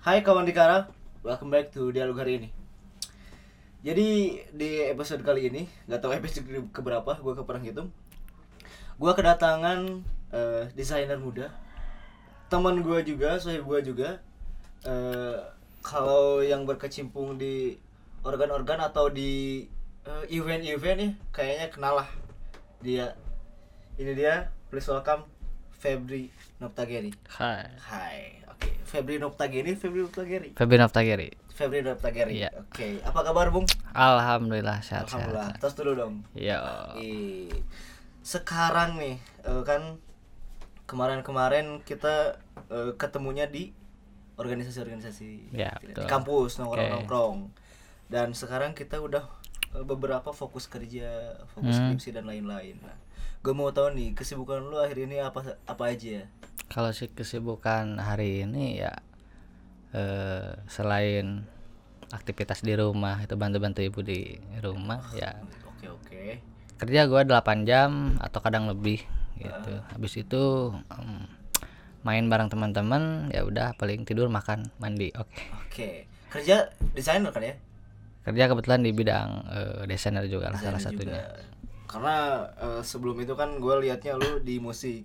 Hai kawan Dikara, welcome back to dialog hari ini. Jadi di episode kali ini, nggak tahu episode keberapa, gue keperang hitung. Gue kedatangan eh, desainer muda, teman gue juga, sohib gue juga. Eh, kalau yang berkecimpung di organ-organ atau di eh, event-event ya, kayaknya kenal lah dia. Ini dia, please welcome Febri Noptageri. Hai. Hai. Febri Noptageri, Febri Noptageri. Febri Naftagiri. Febri Noptageri. Iya. Oke, apa kabar, Bung? Alhamdulillah sehat Alhamdulillah. sehat. Tos dulu dong. Ya. Ih, Sekarang nih, eh, kan kemarin-kemarin kita eh, ketemunya di organisasi-organisasi Ya, di kampus nongkrong-nongkrong. Dan sekarang kita udah beberapa fokus kerja, fokus Hmm. skripsi dan lain-lain. Nah, gue mau tahu nih kesibukan lu akhir ini apa apa aja? Kalau sih kesibukan hari ini ya eh selain aktivitas di rumah itu bantu-bantu ibu di rumah ya Oke oke. kerja gua 8 jam atau kadang lebih gitu. Habis itu em, main bareng teman-teman ya udah paling tidur makan mandi oke Oke. Kerja desainer kan ya? Kerja kebetulan di bidang eh, desainer juga lah salah satunya juga. Karena eh, sebelum itu kan gue liatnya lu di musik.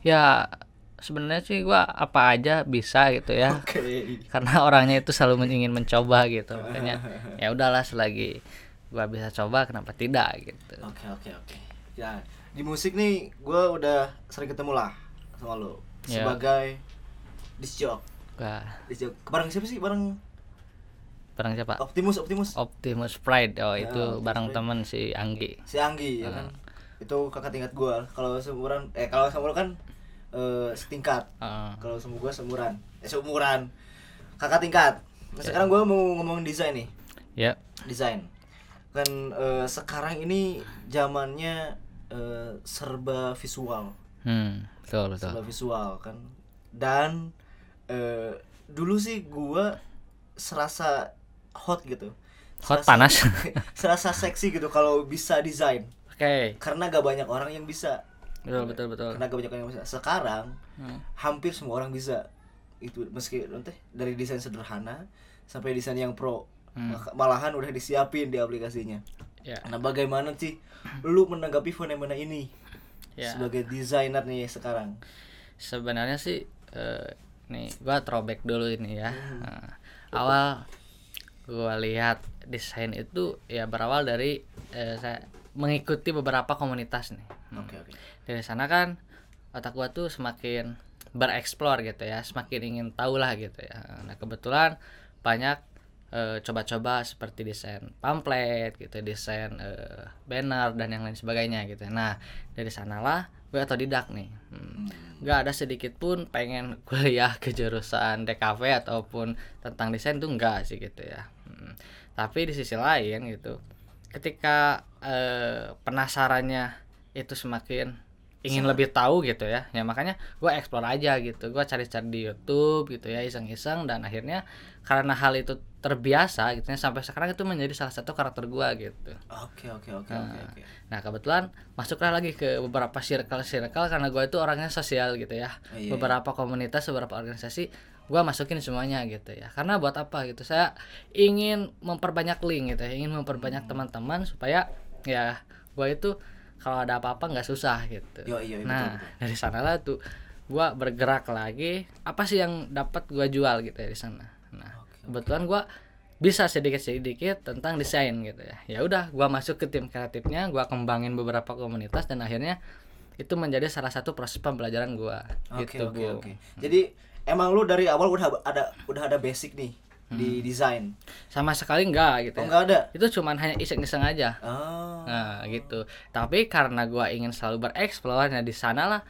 ya sebenarnya sih gua apa aja bisa gitu ya Oke. karena orangnya itu selalu ingin mencoba gitu makanya ya udahlah selagi gua bisa coba kenapa tidak gitu Oke oke oke. Ya di musik nih gue udah sering ketemu lah sama lu Ya. sebagai disjok. gua Disjok. Bareng siapa sih? Bareng bareng siapa Optimus Optimus. Optimus Pride oh Ya, itu Optimus bareng Pride. temen si Anggi Si Anggi ya kan. Itu kakak tingkat gue. Kalau seumuran eh kalau lu kan eh, setingkat. Heeh. Kalau sama gue seumuran. Eh seumuran. Kakak tingkat. Nah, sekarang gue mau ngomongin desain nih. ya desain kan eh, sekarang ini zamannya eh, serba visual hmm betul betul serba visual kan dan eh, dulu sih gua serasa hot gitu. Hot, Serasa- panas. serasa seksi gitu kalau bisa desain. Oke. Karena gak banyak orang yang bisa. Betul betul betul. Karena gak banyak orang yang bisa. Sekarang Hmm. hampir semua orang bisa. Itu meski nanti dari desain sederhana sampai desain yang pro. Hmm. Malahan udah disiapin di aplikasinya. Ya. Nah bagaimana sih lu menanggapi fenomena ini ya. sebagai desainer nih sekarang? Sebenarnya sih eh, nih gua throwback dulu ini ya. Hmm. Nah, awal gua lihat desain itu ya berawal dari eh, saya mengikuti beberapa komunitas nih. Hmm. oke oke. Dari sana kan otak gua tuh semakin bereksplor gitu ya semakin ingin tahu lah gitu ya. Nah kebetulan banyak eh, coba-coba seperti desain pamflet gitu desain eh, banner dan yang lain sebagainya gitu nah dari sanalah gue otodidak nih. Hmm. nggak ada sedikit pun pengen kuliah ke jurusan DKV ataupun tentang desain tuh enggak sih gitu ya. Hmm. tapi di sisi lain gitu ketika eh, penasarannya itu semakin ingin lebih tahu gitu ya ya makanya gue explore aja gitu. Gue cari-cari di YouTube gitu ya iseng-iseng dan akhirnya karena hal itu terbiasa gitu ya sampai sekarang itu menjadi salah satu karakter gue gitu oke oke oke oke oke Nah kebetulan masuklah lagi ke beberapa circle-circle karena gue itu orangnya sosial gitu ya. Oh, iya, beberapa komunitas, beberapa organisasi gue masukin semuanya gitu ya. Karena buat apa gitu? Saya ingin memperbanyak link gitu ya, ingin memperbanyak teman-teman supaya ya gue itu kalau ada apa-apa nggak susah gitu. Yo, iya, betul, nah betul. dari sanalah tuh gue bergerak lagi. Apa sih yang dapat gue jual gitu ya di sana? Kebetulan gue bisa sedikit sedikit tentang desain gitu ya. Ya udah gua masuk ke tim kreatifnya gua kembangin beberapa komunitas dan akhirnya itu menjadi salah satu proses pembelajaran gua. Oke gitu oke Bu. oke. Jadi emang lu dari awal udah ada udah ada basic nih di desain? Sama sekali enggak gitu oh ya. nggak ada? Itu cuman hanya iseng-iseng aja. Oh. Nah gitu. Tapi karena gua ingin selalu bereksplor nah di sanalah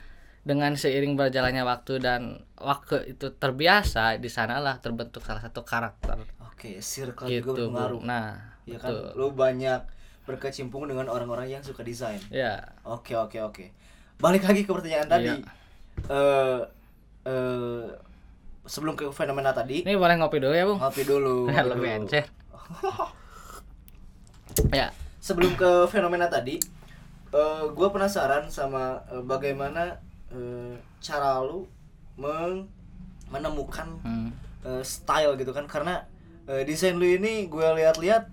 dengan seiring berjalannya waktu dan waktu itu terbiasa di sanalah terbentuk salah satu karakter oke circle juga gitu Bu. berpengaruh nah ya kan betul. lu banyak berkecimpung dengan orang-orang yang suka desain ya Oke oke oke. Balik lagi ke pertanyaan tadi. Iya. Eh eh sebelum ke fenomena tadi, ini boleh ngopi dulu ya bung ngopi dulu. lebih dulu. encer ya Sebelum ke fenomena tadi, eh gue penasaran sama eh, bagaimana eh, cara lu meng- menemukan hmm. eh, style gitu kan karena eh, desain lu ini gue lihat-lihat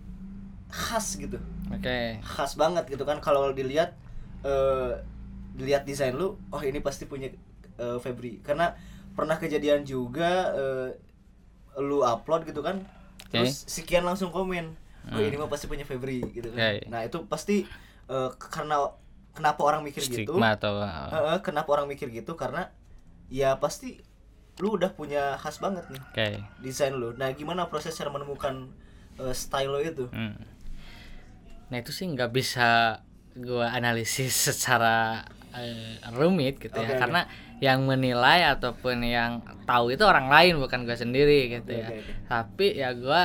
khas gitu Oke. khas banget gitu kan kalau dilihat eh dilihat desain lu oh ini pasti punya eh, Febri karena pernah kejadian juga eh, lu upload gitu kan Oke. terus sekian langsung komen oh Hmm. ini mah pasti punya Febri gitu kan Oke. nah itu pasti eh, karena kenapa orang mikir gitu Stigma atau Eh, eh, kenapa orang mikir gitu karena ya pasti lu udah punya khas banget nih Oke. desain lu nah gimana proses cara menemukan eh, style lo itu Hmm. Nah itu sih nggak bisa gua analisis secara eh, rumit gitu ya Oke, oke. karena yang menilai ataupun yang tahu itu orang lain bukan gua sendiri gitu Oke, ya. oke, oke. Tapi ya gua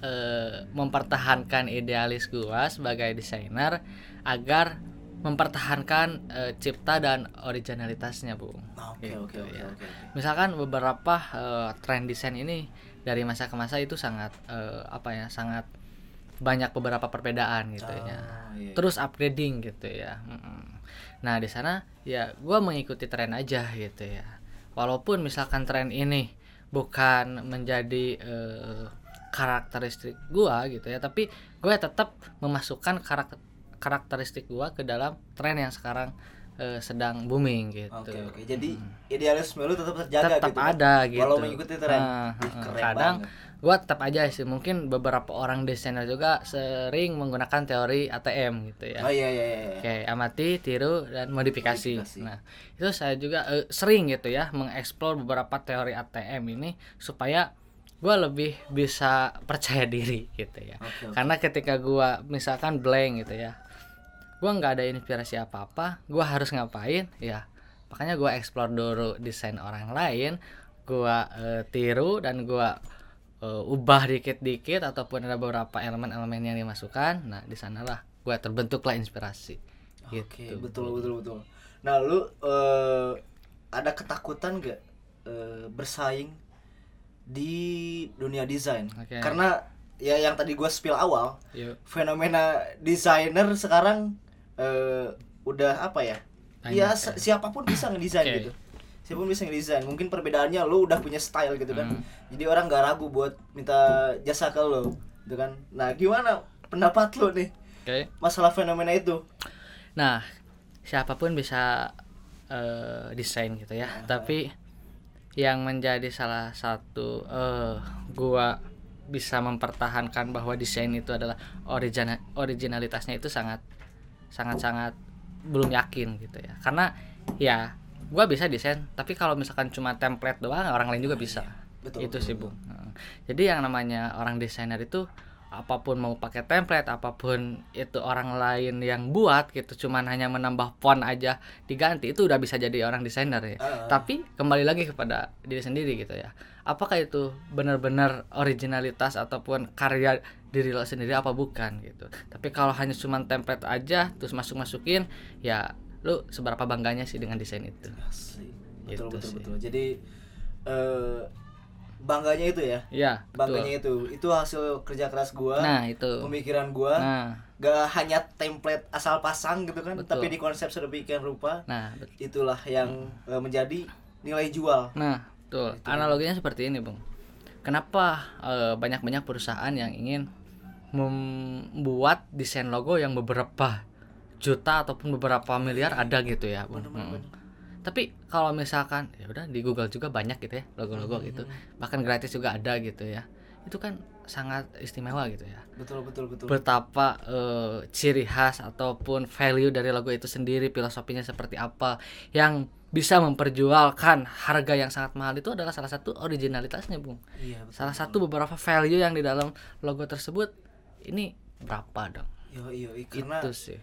eh, mempertahankan idealis gua sebagai desainer agar mempertahankan eh, cipta dan originalitasnya, Bung. oke Gitu oke oke ya. oke Misalkan beberapa eh, tren desain ini dari masa ke masa itu sangat eh, apa ya, sangat banyak beberapa perbedaan gitu ya. Ah, iya. Terus upgrading gitu ya. Mm-mm. Nah, di sana ya gua mengikuti tren aja gitu ya. Walaupun misalkan tren ini bukan menjadi eh, karakteristik gua gitu ya, tapi gue tetap memasukkan karakter karakteristik gua ke dalam tren yang sekarang eh, sedang booming gitu. Oke oke. Jadi idealisme lu tetap terjaga tetap gitu. kan? ada gitu. Walau mengikuti tren. Ih, heeh. keren kadang banget. gua tetap aja sih mungkin beberapa orang desainer juga sering menggunakan teori ATM gitu ya. Oh iya iya iya. Oke, amati, tiru, dan modifikasi. Modifikasi. Nah, itu saya juga eh, sering gitu ya mengeksplor beberapa teori ATM ini supaya gua lebih bisa percaya diri gitu ya. Oke, oke. Karena ketika gua misalkan blank gitu ya, gua nggak ada inspirasi apa-apa, gua harus ngapain? Ya, makanya gua explore dulu desain orang lain, gua eh, tiru dan gua eh, ubah dikit-dikit ataupun ada beberapa elemen-elemen yang dimasukkan. Nah, di sanalah gua terbentuklah inspirasi. Oke, Gitu. betul betul betul. Nah, lu eh, ada ketakutan gak eh, bersaing di dunia desain? Oke. Karena ya yang tadi gua spill awal, Yuk. fenomena desainer sekarang eh, udah apa ya? Banyak ya ya. si- siapa pun bisa ngedesain Oke. gitu. Siapa pun bisa ngedesain. Mungkin perbedaannya lu udah punya style gitu kan. Hmm. Jadi orang nggak ragu buat minta jasa ke lu, gitu kan. Nah, gimana pendapat lu nih Oke. masalah fenomena itu? Nah, siapa pun bisa eh, desain gitu ya. Tapi yang menjadi salah satu eh gua bisa mempertahankan bahwa desain itu adalah original originalitasnya itu sangat sangat sangat belum yakin gitu ya. Karena ya gua bisa desain, tapi kalau misalkan cuma template doang orang lain juga bisa. Betul, itu betul, sih. Bung. Jadi yang namanya orang desainer itu apa pun mau pakai template, apa pun itu orang lain yang buat gitu, cuman hanya menambah font aja diganti itu udah bisa jadi orang desainer ya. Ah. Tapi kembali lagi kepada diri sendiri gitu ya. Apakah itu benar-benar originalitas ataupun karya diri lo sendiri apa bukan gitu. Tapi kalau hanya cuman template aja terus masuk-masukin ya lu seberapa bangganya sih dengan desain itu. Asli. Betul Gitu betul sih. betul. Jadi eh bangganya itu ya. Iya, Bangganya betul. itu. Itu hasil kerja keras gua, Nah, itu. pemikiran gua. Nah, Gak hanya template asal pasang gitu kan, Betul. tapi di konsep sedemikian rupa. nah, betul. Itulah yang eh, menjadi nilai jual. Nah, betul. Analoginya seperti ini, Bung. Kenapa eh, banyak-banyak perusahaan yang ingin membuat desain logo yang beberapa juta ataupun beberapa miliar ada gitu ya, Bung. Bener-bener. Mm. Tapi kalau misalkan ya udah di Google juga banyak gitu ya logo-logo gitu. Bahkan gratis juga ada gitu ya. Itu kan sangat istimewa gitu ya. Betul betul betul. betapa eh, ciri khas ataupun value dari logo itu sendiri filosofinya seperti apa yang bisa memperjualkan harga yang sangat mahal itu adalah salah satu originalitasnya bung Iya, betul. salah satu beberapa value yang di dalam logo tersebut ini berapa dong Yo, yo, i- karena itu sih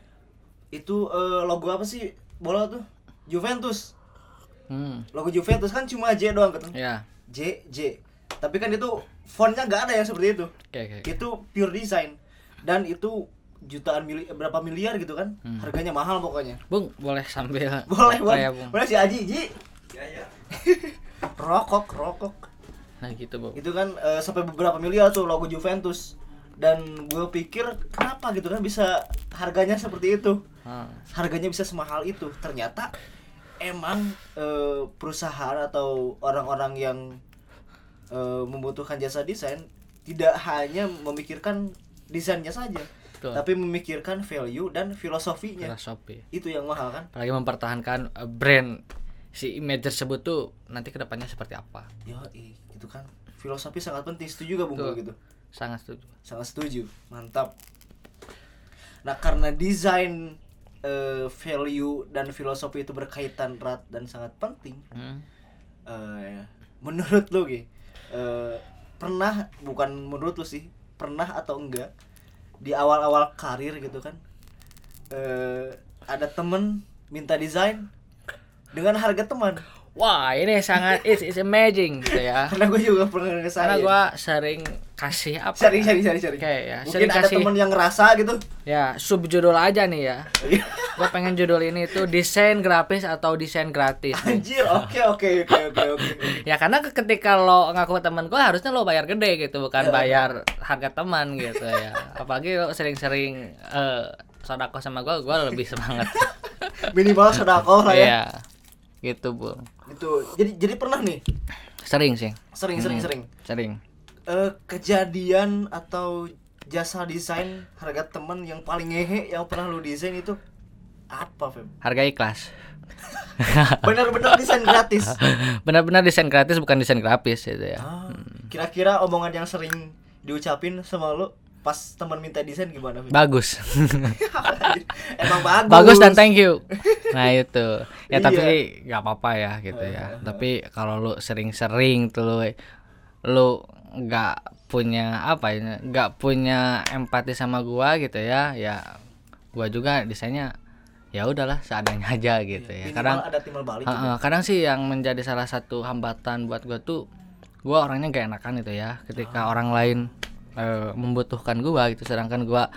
itu eh, logo apa sih bola tuh? Juventus. hmm Logo Juventus kan cuma J doang kan? ya J J. Tapi kan itu fontnya nggak ada yang seperti itu. oke oke oke. Itu pure design dan itu jutaan mili berapa miliar gitu kan? Hmm. Harganya mahal pokoknya. bung boleh sambil Boleh, boleh. ya bung Boleh si Aji, Ji. rokok, rokok. nah gitu bung Itu kan eh, sampai beberapa miliar tuh logo Juventus. Dan gue pikir kenapa gitu kan bisa harganya seperti itu. Hmm. harganya bisa semahal itu ternyata emang eh, perusahaan atau orang-orang yang eh, membutuhkan jasa desain tidak hanya memikirkan desainnya saja, Betul. tapi memikirkan value dan filosofinya. filosofi Itu yang mahal kan? apalagi mempertahankan uh, brand si image tersebut tuh nanti ke depannya seperti apa Ya, gitu kan. Filosofi sangat penting. Setuju gak Bung Betul. Gitu? sangat setuju Sangat setuju. Mantap. Nah, karena desain eh, value dan filosofi itu berkaitan erat dan sangat penting, Hmm. eh, menurut lu Gi, eh, pernah bukan menurut lu sih, pernah atau enggak di awal-awal karir gitu kan? eh, ada temen minta desain dengan harga teman. wah ini sangat it's, it's amazing gitu ya Karena gue juga pernah ngerasain. karena gua sering kasih apa Sering, ya? sering, sering, sering. Kayak ya, Mungkin sering ada kasih- temen yang ngerasa gitu. ya subjudul aja nih ya gua pengen judul ini tuh desain grafis atau desain gratis. Anjir, oke oke oke oke oke. ya karena ke- ketika lo ngaku temen gua harusnya lo bayar gede gitu bukan bayar harga teman gitu ya apalagi lo sering-sering eh sodako sama gua gua lebih semangat Minimal sedekah lah ya. Iya gitu bu Itu. Jadi jadi pernah nih sering sih sering sering sering sering eh, kejadian atau jasa desain harga temen yang paling ngehe yang pernah lu desain itu apa Feb? harga ikhlas Bener-bener desain gratis. benar-benar desain gratis bukan desain grafis gitu ya Ah, Kira-kira omongan yang sering diucapin sama lu pas teman minta desain gimana Feb? bagus Emang bagus. bagus dan thank you nah itu ya tapi Iya. nggak apa-apa ya gitu ya tapi kalau lu sering-sering tuh lu lu nggak punya apa ya nggak punya empati sama gua gitu ya ya gua juga desainnya ya udahlah seadanya aja gitu ya Minimal kadang ada timbal balik. Heeh, kadang sih yang menjadi salah satu hambatan buat gua tuh gua orangnya gak enakan gitu ya ketika orang lain eh, membutuhkan gua gitu sedangkan gua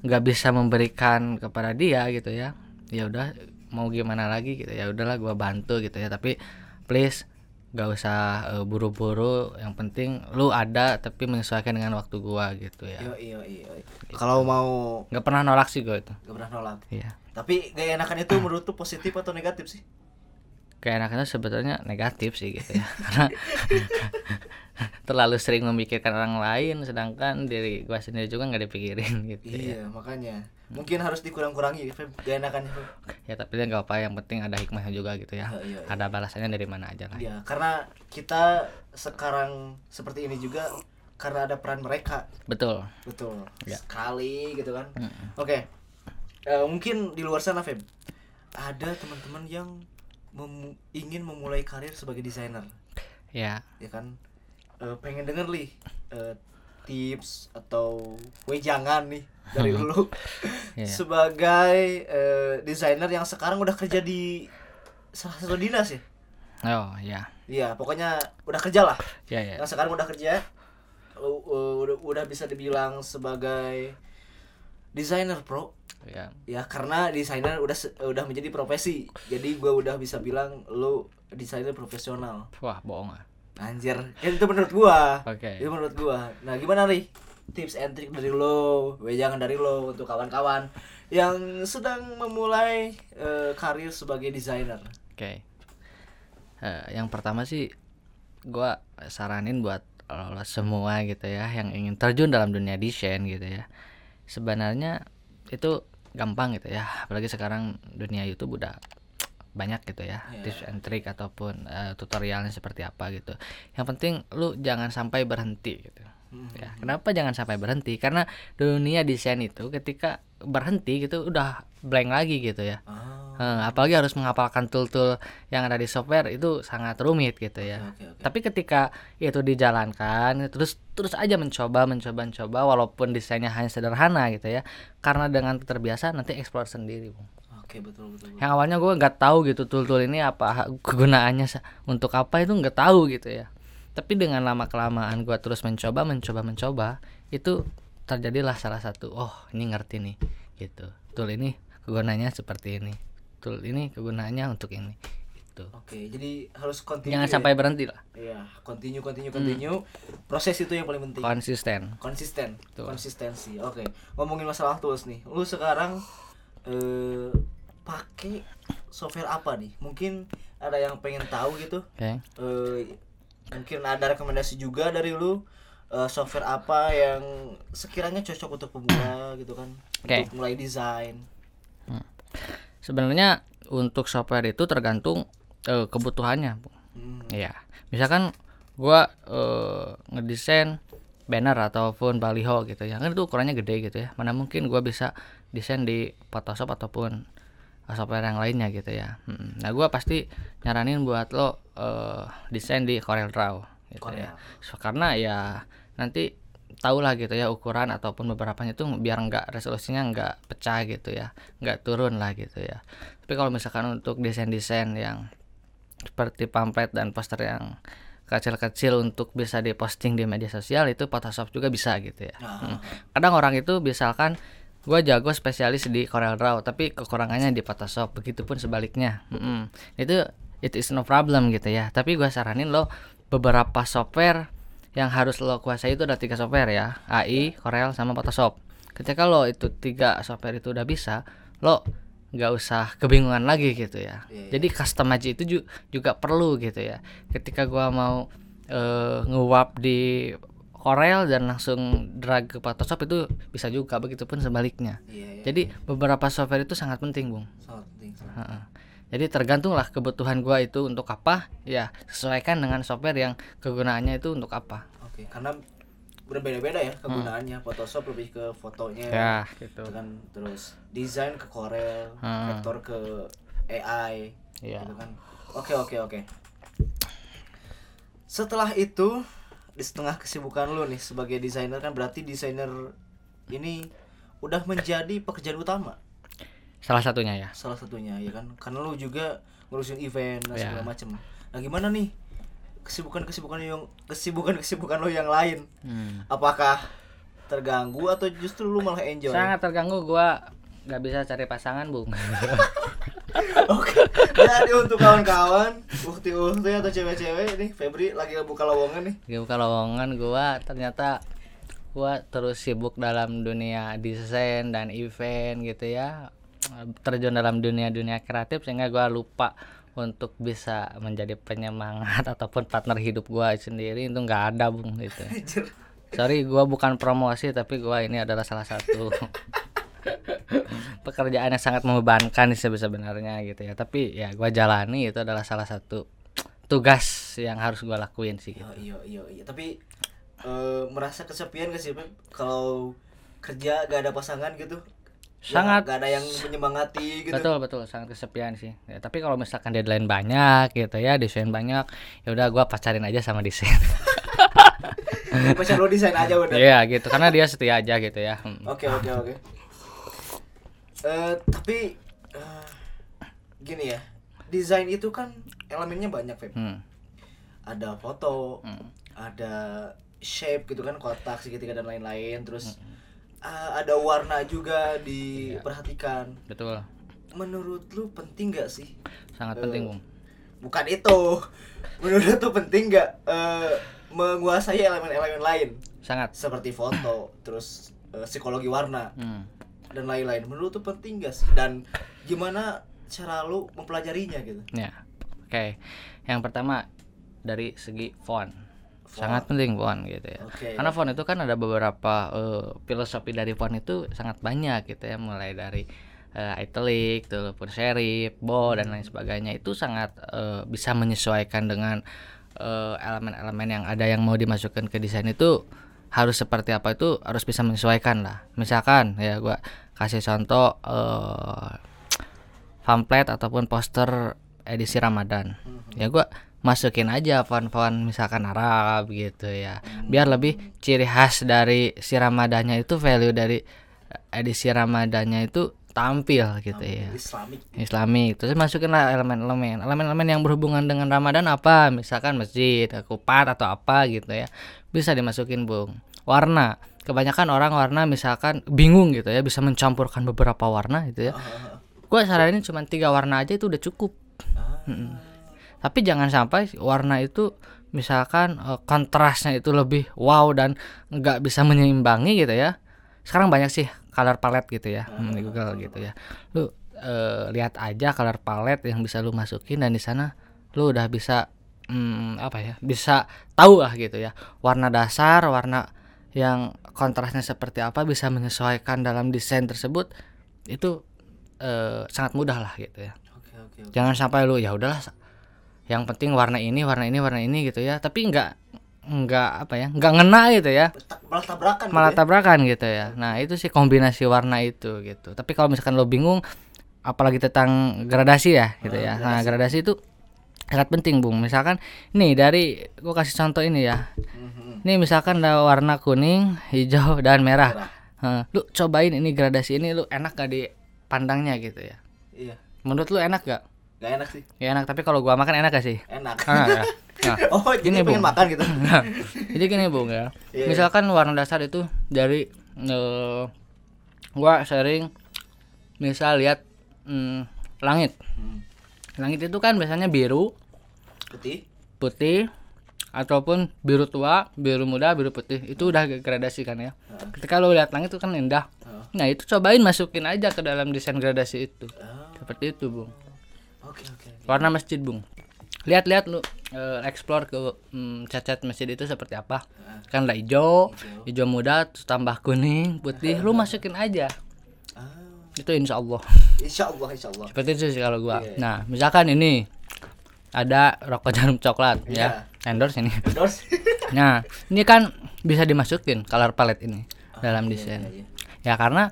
nggak bisa memberikan kepada dia gitu ya ya udah mau gimana lagi gitu ya udahlah gua bantu gitu ya tapi please gak usah eh, buru-buru yang penting lu ada tapi menyesuaikan dengan waktu gua gitu ya Yo iyo iyo. Kalau mau nggak pernah nolak sih gua itu gak pernah nolak. iya Tapi gaya enakan itu menurut tuh positif atau negatif sih? kayak enaknya sebetulnya negatif sih gitu ya karena terlalu sering memikirkan orang lain sedangkan diri gua sendiri juga nggak dipikirin gitu ya Iya, makanya. Mungkin harus dikurang-kurangi enakannya Feb. ya tapi nggak apa yang penting ada hikmahnya juga gitu ya Iya, iya, iya. ada balasannya dari mana aja lah Iya, karena kita sekarang seperti ini juga karena ada peran mereka. betul Betul. Ya. Sekali gitu kan. Oke. Eh, mungkin di luar sana Feb ada teman-teman yang mem- ingin memulai karir sebagai desainer, ya ya kan? Eh, pengen denger nih eh, tips atau wejangan nih dari dulu Iya. sebagai eh, desainer yang sekarang udah kerja di salah satu dinas ya. oh ya Iya, pokoknya udah kerja lah. ya ya Yang sekarang udah kerja, u- u- udah, udah bisa dibilang sebagai desainer pro. ya Ya karena desainer udah udah menjadi profesi. Jadi gua udah bisa bilang lu desainer profesional. wah bohong ah Anjir, itu menurut gua. Oke. Itu menurut gua. Nah, gimana nih? Tips and trick dari lo, jangan dari lo untuk kawan-kawan yang sedang memulai eh, karir sebagai desainer. Oke. Eh, yang pertama sih gua saranin buat lo semua gitu ya yang ingin terjun dalam dunia desain gitu ya. Sebenarnya itu gampang gitu ya. Apalagi sekarang dunia YouTube udah banyak gitu ya Iya. tips and trick ataupun eh, tutorialnya seperti apa gitu. Yang penting lu jangan sampai berhenti gitu. Hmm. Ya, kenapa jangan sampai berhenti? Karena dunia desain itu ketika berhenti gitu udah blank lagi gitu ya. Ah, Eh, apalagi harus menghafalkan tool-tool yang ada di software itu sangat rumit gitu ya. oke, oke. Tapi ketika itu dijalankan terus terus aja mencoba mencoba mencoba walaupun desainnya hanya sederhana gitu ya. Karena dengan terbiasa nanti explore sendiri. Bung. Oke, betul betul. betul. Yang awalnya gue nggak tahu gitu tool-tool ini apa kegunaannya untuk apa itu nggak tahu gitu ya. Tapi dengan lama kelamaan gue terus mencoba mencoba mencoba itu terjadilah salah satu oh ini ngerti nih gitu. Tool ini kegunaannya seperti ini. Tool ini kegunaannya untuk ini gitu. Oke, jadi harus continue. Jangan ya? sampai berhenti lah. Iya, continue, continue, continue. Proses itu yang paling penting. Konsisten. Konsisten, Betul. konsistensi. Oke, ngomongin masalah tools nih. Lu sekarang eh pakai software apa nih? Mungkin ada yang pengen tahu gitu. Oke. Eh mungkin ada rekomendasi juga dari lu eh, software apa yang sekiranya cocok untuk pemula gitu kan Oke. untuk mulai desain Sebenarnya untuk software itu tergantung eh, kebutuhannya. Bu. Hmm, Iya. Misalkan gua eh, ngedesain banner ataupun baliho gitu ya. Kan itu ukurannya gede gitu ya. Mana mungkin gua bisa desain di Photoshop ataupun software yang lainnya gitu ya. Mm. Nah, gua pasti nyaranin buat lo eh, desain di Corel Draw gitu ya. So, karena ya nanti tahulah gitu ya ukuran ataupun beberapanya itu biar nggak resolusinya nggak pecah gitu ya nggak turun lah gitu ya tapi kalau misalkan untuk desain-desain yang seperti pamflet dan poster yang kecil-kecil untuk bisa diposting di media sosial itu Photoshop juga bisa gitu ya Hmm. kadang orang itu misalkan gue jago spesialis di Corel Draw tapi kekurangannya di Photoshop begitupun sebaliknya. Mm-mm. itu it is no problem gitu ya. Tapi gue saranin lo beberapa software yang harus lo kuasai itu ada tiga software ya. AI, Corel sama Photoshop. Ketika lo itu tiga software itu udah bisa lo nggak usah kebingungan lagi gitu ya. Iya, iya. jadi customize itu ju- juga perlu gitu ya. Ketika gua mau eh, nge-wap di Corel dan langsung drag ke Photoshop itu bisa juga begitupun sebaliknya. Iya, iya. jadi beberapa software itu sangat penting bung. Sangat penting sangat. Jadi tergantunglah kebutuhan gua itu untuk apa ya sesuaikan dengan software yang kegunaannya itu untuk apa. Oke karena berbeda-beda ya kegunaannya. Photoshop lebih ke fotonya ya gitu. gitu kan terus desain ke Corel Hmm. vektor ke AI Iya. gitu kan. Oke oke oke. Setelah itu di setengah kesibukan lu nih sebagai desainer kan berarti desainer ini udah menjadi pekerjaan utama. Salah satunya ya. Salah satunya ya kan? Karena lu juga ngurusin event dan Ya. segala macem. Nah gimana nih kesibukan kesibukan yang kesibukan kesibukan lo yang lain? Hmm. apakah terganggu atau justru lu malah enjoy? Sangat terganggu. Gua nggak bisa cari pasangan bung. Oke, jadi untuk kawan-kawan, ukti-ukti atau cewek-cewek nih, Febri lagi buka lowongan nih. Gue buka lowongan gua ternyata gua terus sibuk dalam dunia desain dan event gitu ya. Terjun dalam dunia-dunia kreatif sehingga gua lupa untuk bisa menjadi penyemangat ataupun partner hidup gua sendiri. Itu nggak ada bung gitu. Sorry gua bukan promosi tapi gua ini adalah salah satu pekerjaan yang sangat membebankan sih sebenarnya gitu ya tapi ya gua jalani itu adalah salah satu tugas yang harus gua lakuin sih gitu. Iya, iya, iya. Tapi eh, merasa kesepian gak sih? Kalau kerja gak ada pasangan gitu? Ya, Sangat. gak ada yang menyemangati gitu. betul betul sangat kesepian sih ya, tapi kalau misalkan deadline banyak gitu ya desain banyak ya udah gua pacarin aja sama desain Pacar lo desain aja udah. Iya gitu karena dia setia aja gitu ya Hmm. Oke, oke, oke. Eh, tapi eh, gini ya, desain itu kan elemennya banyak, Feb. Hmm. Ada foto, Hmm. ada shape gitu kan, kotak segitiga dan lain-lain, terus Hmm. ah, ada warna juga diperhatikan. betul Menurut lu penting gak sih? sangat Eh, penting bung Bukan itu. Menurut lu tuh penting gak eh, menguasai elemen-elemen lain sangat seperti foto, terus eh, psikologi warna Hmm. Dan lain-lain. Menurut tuh penting gak sih? Dan gimana cara lu mempelajarinya gitu? ya oke yang pertama dari segi font Font. sangat penting font gitu ya Oke. karena font itu kan ada beberapa eh, filosofi dari font itu sangat banyak gitu ya mulai dari eh, italic ataupun serif bold dan lain sebagainya itu sangat eh, bisa menyesuaikan dengan elemen-elemen yang ada yang mau dimasukkan ke desain itu harus seperti apa itu harus bisa menyesuaikan lah. Misalkan ya gua kasih contoh eh, pamflet ataupun poster edisi Ramadan. Ya gua masukin aja font-font misalkan Arab gitu ya. Biar lebih ciri khas dari si Ramadannya itu value dari edisi Ramadannya itu tampil gitu ya. Islamik. Islami terus masukin lah elemen-elemen. Elemen-elemen yang berhubungan dengan Ramadan apa? Misalkan masjid kupat atau apa gitu ya bisa dimasukin bung. Warna. Kebanyakan orang warna misalkan bingung gitu ya bisa mencampurkan beberapa warna gitu ya. Gua saranin cuma tiga warna aja itu udah cukup. Mm-mm. tapi jangan sampai warna itu misalkan eh, kontrasnya itu lebih wow dan nggak bisa menyeimbangi gitu ya. Sekarang banyak sih color palette gitu ya hmm, di Google gitu ya. Lu eh, lihat aja color palette yang bisa lu masukin dan di sana lu udah bisa mm, apa ya bisa tahu lah gitu ya. Warna dasar warna yang kontrasnya seperti apa bisa menyesuaikan dalam desain tersebut itu eh, sangat mudah lah gitu ya. Oke oke oke. jangan sampai lu ya udahlah yang penting warna ini warna ini warna ini gitu ya. Tapi nggak nggak apa ya nggak ngena gitu ya. Ta- Malah tabrakan. gitu malah ya. tabrakan gitu ya. Nah itu sih kombinasi warna itu gitu. Tapi kalau misalkan lo bingung apalagi tentang gradasi ya gitu Oh, ya. Nah gradasi itu sangat penting bung misalkan nih dari gua kasih contoh ini ya ini misalkan ada warna kuning hijau dan merah Merah. Heh, lu cobain ini gradasi ini lu enak gak di pandangnya gitu ya Iya. menurut lu enak gak Gak enak sih. ya enak tapi kalau gua makan enak gak sih Enak. Ah, ya. Nah, oh jadi Gini, pengen Bung. makan gitu. Nah, jadi gini bung ya Iya, misalkan warna dasar itu dari eh, gua sering misal lihat mm, langit Hmm. Langit itu kan biasanya biru. Putih. putih. Ataupun biru tua biru muda biru putih. Itu udah gradasi kan ya. Heeh. ketika lo lihat langit itu kan indah. Nah itu cobain masukin aja ke dalam desain gradasi itu. Oh, seperti itu bung. Oke oke. oke. warna masjid bung. Lihat-lihat lu eh, explore ke mm, cat-cat masjid itu seperti apa. Kan ada hijau Hijau. muda terus tambah kuning putih. Lu masukin aja itu insya Allah insya Allah insya Allah. seperti itu sih kalau gua Iya. nah misalkan ini ada rokok jarum coklat Iya. ya endorse ini Endorse. nah ini kan bisa dimasukin color palette ini dalam Iya, desain iya, iya. ya karena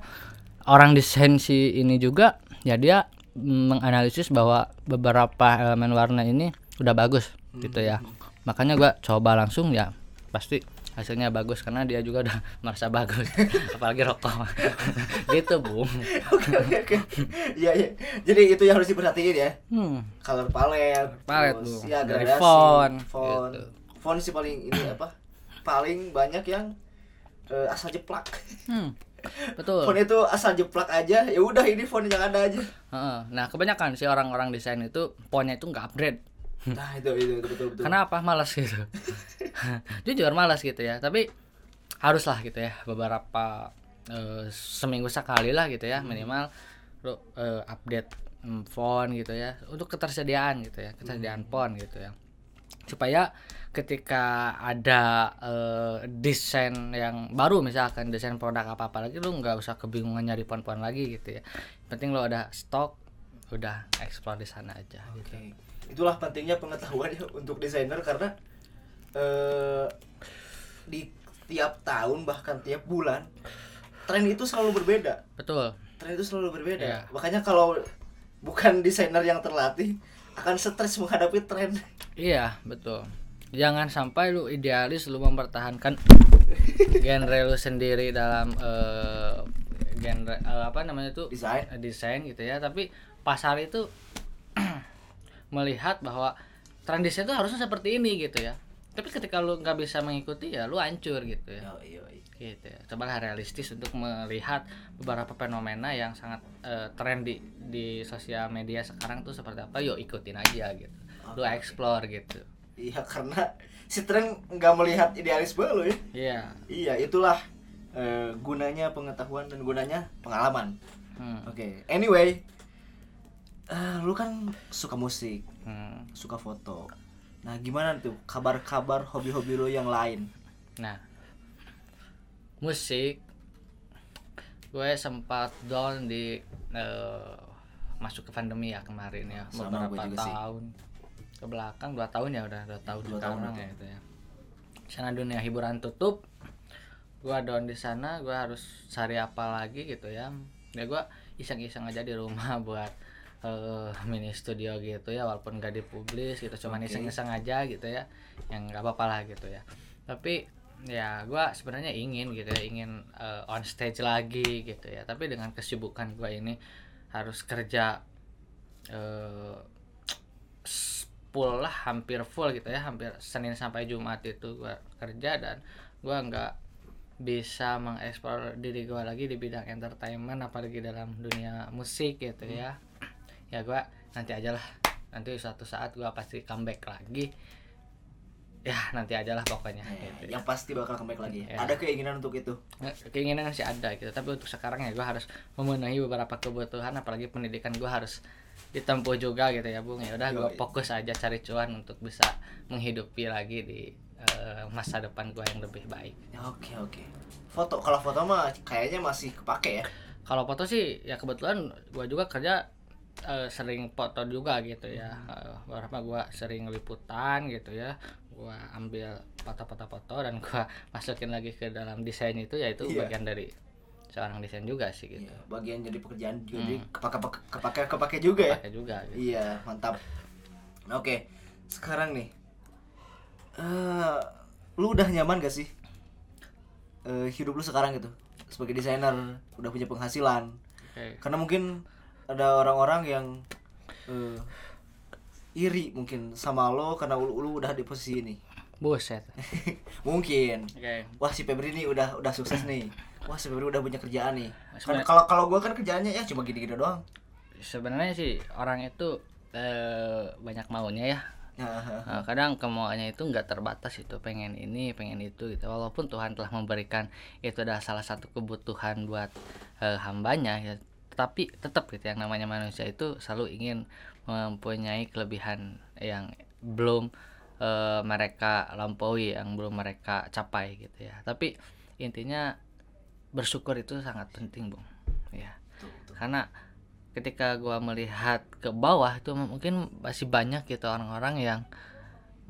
orang desain si ini juga ya dia menganalisis bahwa beberapa elemen warna ini udah bagus gitu ya makanya gua coba langsung ya pasti hasilnya bagus karena dia juga udah merasa bagus apalagi rokok gitu bung Oke oke oke. Iya iya. Jadi itu yang harus diperhatiin ya. hmm. Color palette. Palette, terus Bu. Ya Dari gradasi. font, Font. gitu. Font sih paling ini apa? Paling banyak yang eh, asal jeplak. Hmm. betul Font itu asal jeplak aja. Ya udah ini font yang ada aja. Nah kebanyakan sih orang-orang desain itu fontnya itu nggak upgrade Nah itu itu, itu betul betul. Kenapa malas gitu? Jujur malas gitu ya, tapi haruslah gitu ya beberapa eh, seminggu sekali lah gitu ya minimal lu eh, update mm, font gitu ya untuk ketersediaan gitu ya ketersediaan font gitu ya supaya ketika ada eh, desain yang baru misalkan desain produk apa apa lagi lu nggak usah kebingungan nyari font-font lagi gitu ya penting lu ada stok udah explore di sana aja gitu. Oke. Itulah pentingnya pengetahuan ya untuk desainer karena eh di tiap tahun bahkan tiap bulan tren itu selalu berbeda. betul Tren itu selalu berbeda. Iya. Makanya kalau bukan desainer yang terlatih akan stres menghadapi tren. Iya, betul. Jangan sampai lu idealis lu mempertahankan genre lu sendiri dalam eh, genre eh, apa namanya itu Desain. eh, desain gitu ya, tapi pasar itu melihat bahwa tren desain itu harusnya seperti ini gitu ya. Tapi ketika lu nggak bisa mengikuti ya lu hancur gitu ya. Yo, yo, yo. Gitu ya. Cobalah realistis untuk melihat beberapa fenomena yang sangat eh, tren di di sosial media sekarang tuh seperti apa, yuk ikutin aja gitu. Lu Oke. explore gitu. Iya karena si tren nggak melihat idealisme lo ya. Iya. Iya itulah eh, gunanya pengetahuan dan gunanya pengalaman. Hmm. Oke. Anyway, eh, lu kan suka musik, Hmm. suka foto. Nah gimana tuh kabar-kabar hobi-hobi lo yang lain? Nah, musik. Gue sempat down di eh, masuk ke pandemi ya kemarin ya Sama beberapa sih. tahun. Ke belakang dua tahun ya udah dua tahun Dua tahun, ya itu ya. Sana dunia hiburan tutup. Gue down di sana gue harus cari apa lagi gitu ya. Ya gue iseng-iseng aja di rumah buat eh, mini studio gitu ya walaupun gak dipublis gitu cuman Oke. iseng-iseng aja gitu ya yang nggak apa-apa lah gitu ya. Tapi ya gua sebenarnya ingin gitu ya ingin eh, on stage lagi gitu ya. Tapi dengan kesibukan gua ini harus kerja eh s- full lah hampir full gitu ya hampir Senin sampai Jumat itu gua kerja dan gua nggak bisa mengeksplor diri gua lagi di bidang entertainment apalagi dalam dunia musik gitu ya ya gua nanti aja lah. Nanti suatu saat gua pasti comeback lagi. Ya nanti aja lah pokoknya. Eh, gitu. ya. yang pasti bakal comeback lagi. Ya. Ada keinginan untuk itu. Nggak, keinginan masih ada gitu. Tapi untuk sekarang ya gue harus memenuhi beberapa kebutuhan. Apalagi pendidikan gue harus ditempuh juga gitu ya bung. Ya udah gue fokus aja cari cuan untuk bisa menghidupi lagi di eh, masa depan gue yang lebih baik. Ya, oke oke. Foto kalau foto mah kayaknya masih kepake ya? Kalau foto sih ya kebetulan gue juga kerja eh, sering foto juga gitu ya Eh, beberapa gue sering liputan gitu ya gue ambil foto-foto foto dan gue masukin lagi ke dalam desain itu ya itu Iya. bagian dari seorang desain juga sih gitu Iya, bagian jadi pekerjaan juga Hmm. jadi kepake kepake kepake, kepake juga ya pakai juga gitu. iya mantap oke sekarang nih eh lu udah nyaman gak sih Eh, hidup lu sekarang gitu sebagai desainer udah punya penghasilan Oke. karena mungkin ada orang-orang yang eh, iri mungkin sama lo karena lu, lu udah di posisi ini. Buset. Mungkin. Oke. Wah si Febri nih udah udah sukses nih. Wah si Febri udah punya kerjaan nih. Kan kalau kalau gue kan kerjaannya ya cuma gini-gini doang. Sebenarnya sih orang itu eh, banyak maunya ya. Nah, kadang kemauannya itu nggak terbatas itu pengen ini pengen itu gitu. Walaupun Tuhan telah memberikan itu adalah salah satu kebutuhan buat eh, hambanya ya tapi tetap gitu yang namanya manusia itu selalu ingin mempunyai kelebihan yang belum eh, mereka lampaui yang belum mereka capai gitu ya. Tapi intinya bersyukur itu sangat penting bung. Ya. Karena ketika gua melihat ke bawah itu mungkin masih banyak gitu orang-orang yang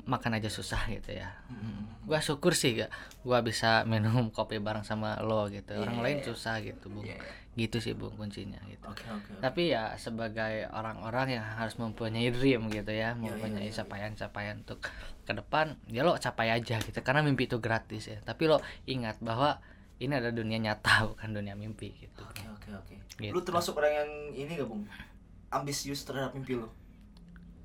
makan aja susah gitu ya. Hmm. gua syukur sih gak gua bisa minum kopi bareng sama lo gitu. Orang Iya, lain iya. susah gitu bung. Iya. Gitu sih bung kuncinya gitu oke oke. tapi ya sebagai orang-orang yang harus mempunyai dream gitu ya Iya, mempunyai iya, iya. capaian-capaian untuk ke depan ya lo capai aja gitu karena mimpi itu gratis ya tapi lo ingat bahwa ini ada dunia nyata bukan dunia mimpi gitu Oke oke oke. Gitu. Lu termasuk orang yang ini gak bung? Ambisius terhadap mimpi lu?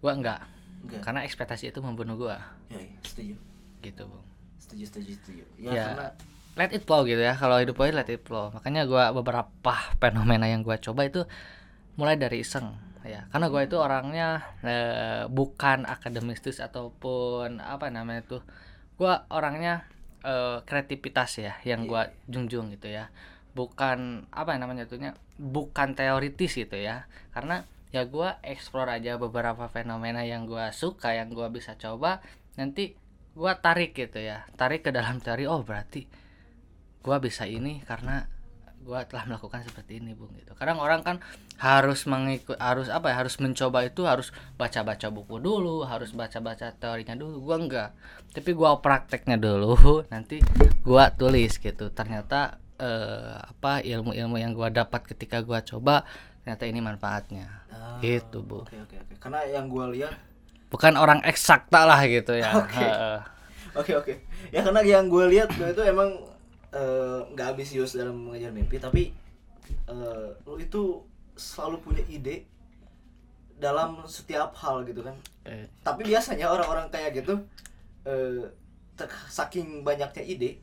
gua enggak Enggak. karena ekspektasi itu membunuh gua Ya, iya, setuju. gitu bung Setuju setuju setuju. Ya, Ya. karena let it flow gitu ya. Kalau hidup gue let it flow. Makanya gua beberapa fenomena yang gua coba itu mulai dari iseng ya. Karena gua itu orangnya eh, bukan akademistis ataupun apa namanya tuh gua orangnya eh, kreativitas ya yang gua junjung gitu ya. Bukan apa namanya tuhnya bukan teoritis gitu ya. Karena ya gua explore aja beberapa fenomena yang gua suka yang gua bisa coba nanti gua tarik gitu ya. Tarik ke dalam teori oh berarti gua bisa ini karena gua telah melakukan seperti ini bung gitu kadang orang kan harus mengikut harus apa ya harus mencoba itu harus baca baca buku dulu harus baca baca teorinya dulu gua enggak tapi gua prakteknya dulu nanti gua tulis gitu ternyata eh, apa ilmu-ilmu yang gua dapat ketika gua coba ternyata ini manfaatnya Ah, gitu bu Oke oke oke. Karena yang gua lihat bukan orang eksakta lah gitu ya Oke. Heeh. Oke oke. Ya karena yang gue lihat itu emang eh, nggak ambisius dalam mengejar mimpi, tapi eh, lu itu selalu punya ide dalam setiap hal gitu kan. Eh, Tapi biasanya orang-orang kayak gitu eh, ter- saking banyaknya ide,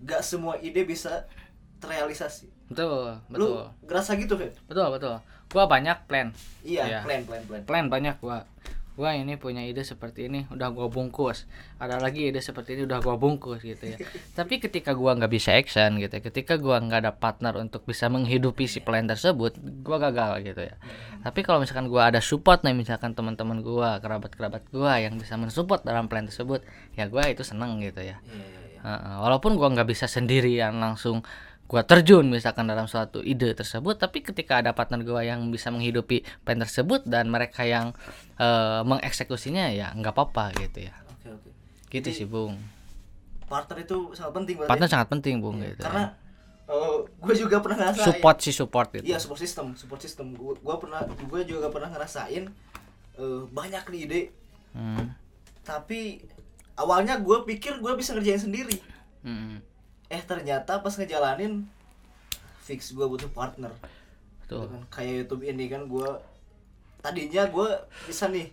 gak semua ide bisa terrealisasi. betul Lu betul ngerasa gitu, Feb? betul betul gua banyak plan Iya, Iya. plan plan plan. plan banyak gua gua ini punya ide seperti ini udah gua bungkus. Ada lagi ide seperti ini udah gua bungkus gitu ya. Tapi ketika gua nggak bisa action gitu ya, ketika gua nggak ada partner untuk bisa menghidupi si plan tersebut gua gagal gitu ya. Tapi kalau misalkan gua ada support nih misalkan teman-teman gua kerabat-kerabat gua yang bisa mensupport dalam plan tersebut ya gua itu seneng gitu ya. Iya, iya, iya. Walaupun gua nggak bisa sendirian langsung gua terjun misalkan dalam suatu ide tersebut tapi ketika ada partner gua yang bisa menghidupi plan tersebut dan mereka yang eh, mengeksekusinya ya nggak apa-apa gitu ya Oke, oke. gitu Jadi, sih bung Partner itu sangat penting berarti. partner sangat penting bung gitu Karena gue juga pernah ngerasain. support sih support gitu Iya support system, support system. Gue gua pernah, gue juga pernah ngerasain eh, banyak nih ide, Hmm, tapi awalnya gue pikir gue bisa ngerjain sendiri. hmm, Eh ternyata pas ngejalanin fix gue butuh partner. betul Kan Kayak YouTube ini kan gue tadinya gue bisa nih,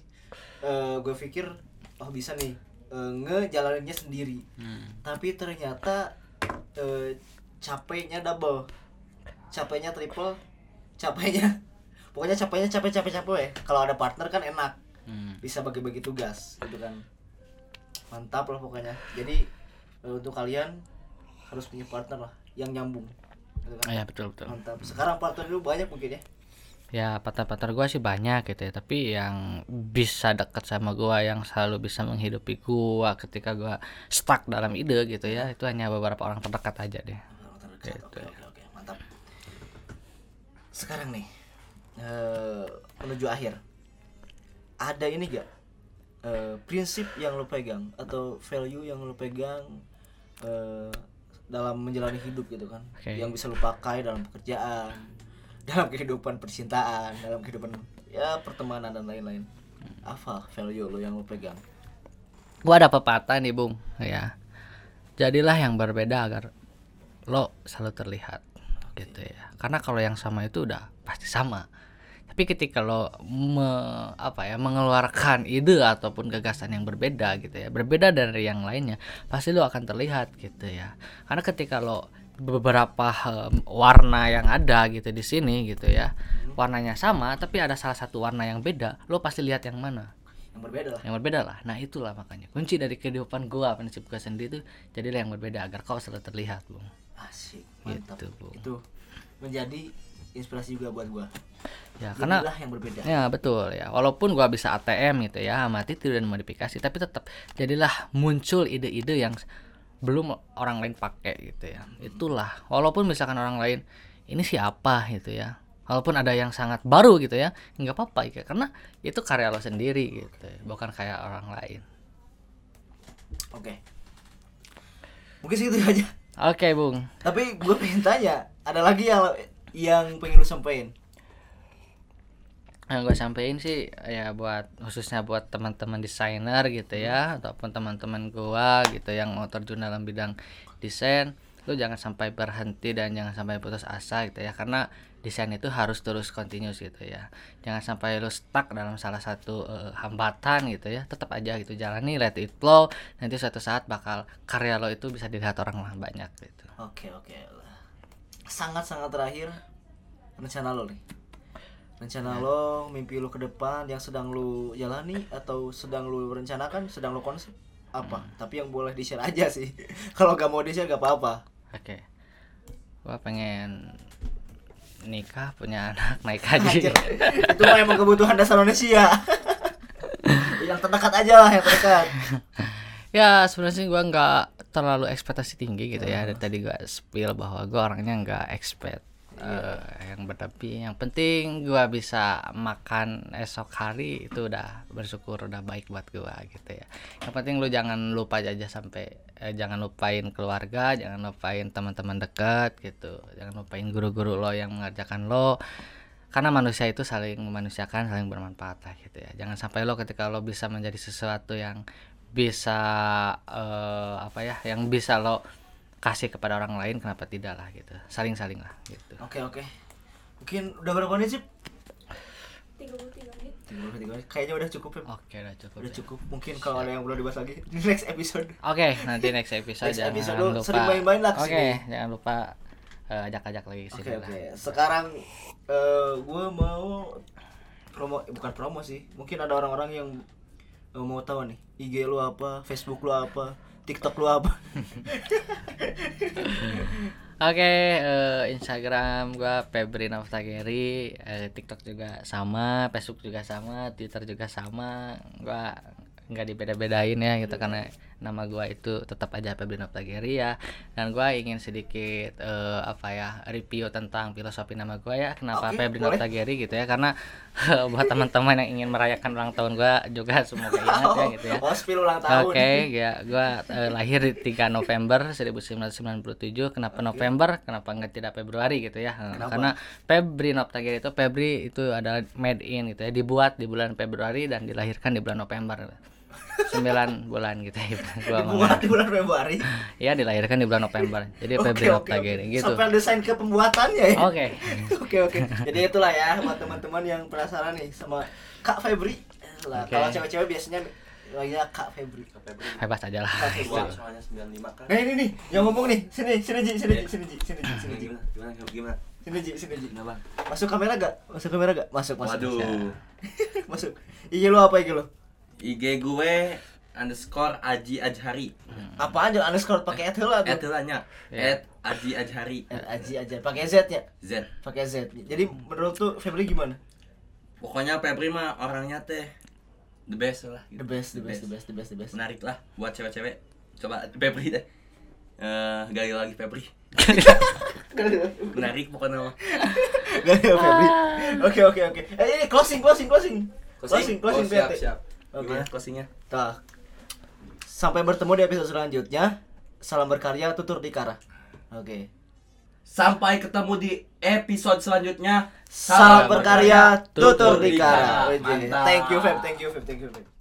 eh gue pikir oh bisa nih eh, ngejalaninnya sendiri. Hmm, Tapi ternyata eh, capeknya double, capeknya triple, capeknya pokoknya capeknya capek capek capek ya. Kalau ada partner kan enak, hmm. bisa bagi-bagi tugas gitu kan. Mantap lah pokoknya. Jadi untuk kalian harus punya partner lah yang nyambung. Gitu kan. Ya betul betul Mantap. Sekarang partner itu banyak mungkin ya. ya partner-partner gue sih banyak gitu ya tapi yang bisa deket sama gue yang selalu bisa menghidupi gue ketika gue stuck dalam ide gitu ya itu hanya beberapa orang terdekat aja deh Oke, oke, oke, mantap. Sekarang nih, eh, menuju akhir, ada ini gak eh, prinsip yang lo pegang atau value yang lo pegang eh, dalam menjalani hidup gitu kan, Oke. yang bisa lo pakai dalam pekerjaan, dalam kehidupan percintaan, dalam kehidupan ya pertemanan dan lain-lain. Apa value lo yang lo pegang? gue ada pepatah nih bung ya jadilah yang berbeda agar lo selalu terlihat gitu ya karena kalau yang sama itu udah pasti sama tapi ketika lo me- apa ya mengeluarkan ide ataupun gagasan yang berbeda gitu ya berbeda dari yang lainnya pasti lo akan terlihat gitu ya karena ketika lo beberapa em, warna yang ada gitu di sini gitu ya warnanya sama tapi ada salah satu warna yang beda lo pasti lihat yang mana Yang berbeda lah. yang berbeda lah nah itulah makanya kunci dari kehidupan gua prinsip gua sendiri itu jadilah yang berbeda agar kau selalu terlihat bung Asik, mantap. Gitu, Bu. Itu menjadi inspirasi juga buat gua. Ya karena Jadilah yang berbeda. ya betul ya walaupun gua bisa ATM gitu ya mati tidak modifikasi tapi tetap jadilah muncul ide-ide yang belum orang lain pakai gitu ya itulah walaupun misalkan orang lain ini siapa gitu ya walaupun ada yang sangat baru gitu ya nggak apa-apa ya karena itu karya lo sendiri gitu ya, bukan kayak orang lain Oke. Mungkin segitu aja. oke bung Tapi gue pengen tanya, ada lagi yang yang pengen lu sampein? Yang gue sampein sih ya buat khususnya buat teman-teman desainer gitu ya ataupun teman-teman gua gitu yang mau terjun dalam bidang desain lu jangan sampai berhenti dan jangan sampai putus asa gitu ya karena desain itu harus terus continuous gitu ya jangan sampai lu stuck dalam salah satu eh, hambatan gitu ya tetap aja gitu jalani let it flow nanti suatu saat bakal karya lo itu bisa dilihat orang lah banyak gitu Oke oke. Sangat-sangat terakhir rencana lo nih. Rencana lo, mimpi lo ke depan yang sedang lu jalani atau sedang lu rencanakan, sedang lu konsep apa? Tapi yang boleh di-share aja sih. Kalau gak mau di-share gak apa-apa. oke gua pengen nikah punya anak naik haji itu mah emang kebutuhan dasar manusia. yang terdekat aja lah, yang terdekat. ya sebenarnya sih gua nggak terlalu ekspektasi tinggi gitu ya dari tadi gua spill bahwa gua orangnya nggak expect eh, yang berlebih yang penting gua bisa makan esok hari itu udah bersyukur udah baik buat gua gitu ya. Yang penting lu jangan lupa aja sampai eh, jangan lupain keluarga jangan lupain teman-teman dekat gitu. Jangan lupain guru-guru lo yang mengerjakan lo. Karena manusia itu saling memanusiakan saling bermanfaat lah gitu ya. Jangan sampai lo ketika lo bisa menjadi sesuatu yang bisa eh, apa ya yang bisa lo kasih kepada orang lain kenapa tidak lah gitu saling saling lah gitu Oke oke. Mungkin udah berapa menit sih? 33 menit 30 menit. Kayaknya udah cukup ya. oke udah cukup Udah ya. cukup. Mungkin kalau ada yang belum dibahas lagi di next episode. oke nanti next episode Next jangan episode lupa lu sering main-main lah oke ke sini. jangan lupa eh, ajak-ajak lagi Oke sini oke. lah Sekarang eh gue mau promo eh, bukan promo sih. Mungkin ada orang-orang yang mau tahu nih IG lu apa, Facebook lu apa, TikTok lu apa. Oke, eh, Instagram gua Febri Naftageri, eh, TikTok juga sama, Facebook juga sama, Twitter juga sama. Gua nggak dibeda-bedain ya gitu karena nama gua itu tetap aja Febri Naftageri ya. Dan gua ingin sedikit eh, apa ya review tentang filosofi nama gua ya. Kenapa Oke, Febri boleh. Naftageri gitu ya? Karena buat teman-teman yang ingin merayakan ulang tahun gua juga semoga ingat ya gitu ya. Oh, ulang tahun. Oke, ya gua eh, lahir di 3 November 1997. Kenapa November? Kenapa nggak tidak Februari gitu ya? Eh, Kenapa? Karena Febri Noptagir itu Febri itu adalah made in gitu ya, dibuat di bulan Februari dan dilahirkan di bulan November. 9 bulan gitu ya. Gua. Dibuat di bulan Februari. Ya dilahirkan di bulan November. Jadi Oke, Febri oke, Noptagir oke. gitu. Sampai desain ke pembuatannya ya. Oke. Oke oke. Jadi itulah ya buat teman-teman yang penasaran nih sama Kak Febri. Lah, Oke. kalau cewek-cewek biasanya ya Kak Febri. Bebas aja lah. Kak. Febri. soalnya 95 kan Nah ini nih yang ngomong nih. Sini sini Ji, sini Ji, sini Ji, sini Ji, sini Ji. gimana gimana gimana Sini Ji, sini Ji. Masuk kamera gak? Masuk kamera gak? Masuk masuk. waduh masuk. IG lu apa IG lu? IG gue underscore Aji Ajhari. Apa aja underscore pakai at heula tuh. At nya. Ya. At Aji Ajhari. At Aji aja pakai Z ya. Z. Pakai Z. Jadi menurut tuh Febri gimana? Pokoknya Febri mah orangnya teh the best lah. The best, the best, the best, the best, the best. Menarik lah buat cewek-cewek. Coba Febri deh. Eh, gali lagi Febri. Menarik pokoknya mah. Ada Febri. Oke oke oke. Eh ini closing closing closing. Closing closing oh, siap, siap. Oke. Gimana closingnya? Tah. Sampai bertemu di episode selanjutnya. Salam berkarya tutur di kara. Oke. Sampai ketemu di episode selanjutnya. Salam berkarya tutur di Dikara. kara. Thank you Feb, thank you Feb, thank you Feb.